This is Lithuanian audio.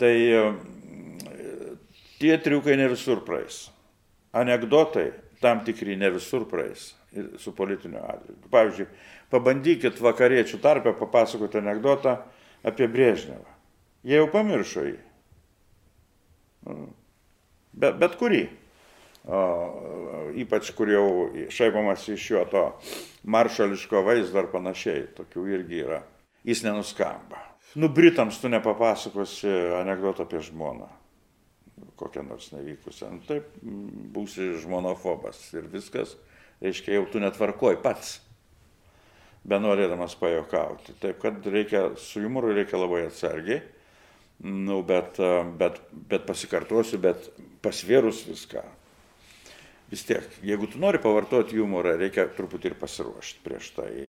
tai tie triukai ne visur praeis. Anekdotai tam tikri ne visur praeis su politiniu atžvilgiu. Pavyzdžiui pabandykit vakariečių tarpe papasakot anekdotą apie brežnevą. Jie jau pamiršo jį. Be bet kurį. O ypač kur jau šaipomasi iš jo to maršališko vaizdo ar panašiai. Tokių irgi yra. Jis nenuskamba nu britams tu nepapasakosi anekdoto apie žmoną. Kokią nors nevykusią. Nu taip būsi žmonofobas ir viskas. Reiškia jau tu netvarkoj pats. Benorėdamas pajuokauti taip kad reikia su jumoru reikia labai atsargiai. Nu bet bet bet pasikartosiu bet pasvėrus viską. Vis tiek jeigu tu nori pavartot jumorą reikia truputį ir pasiruošt prieš tai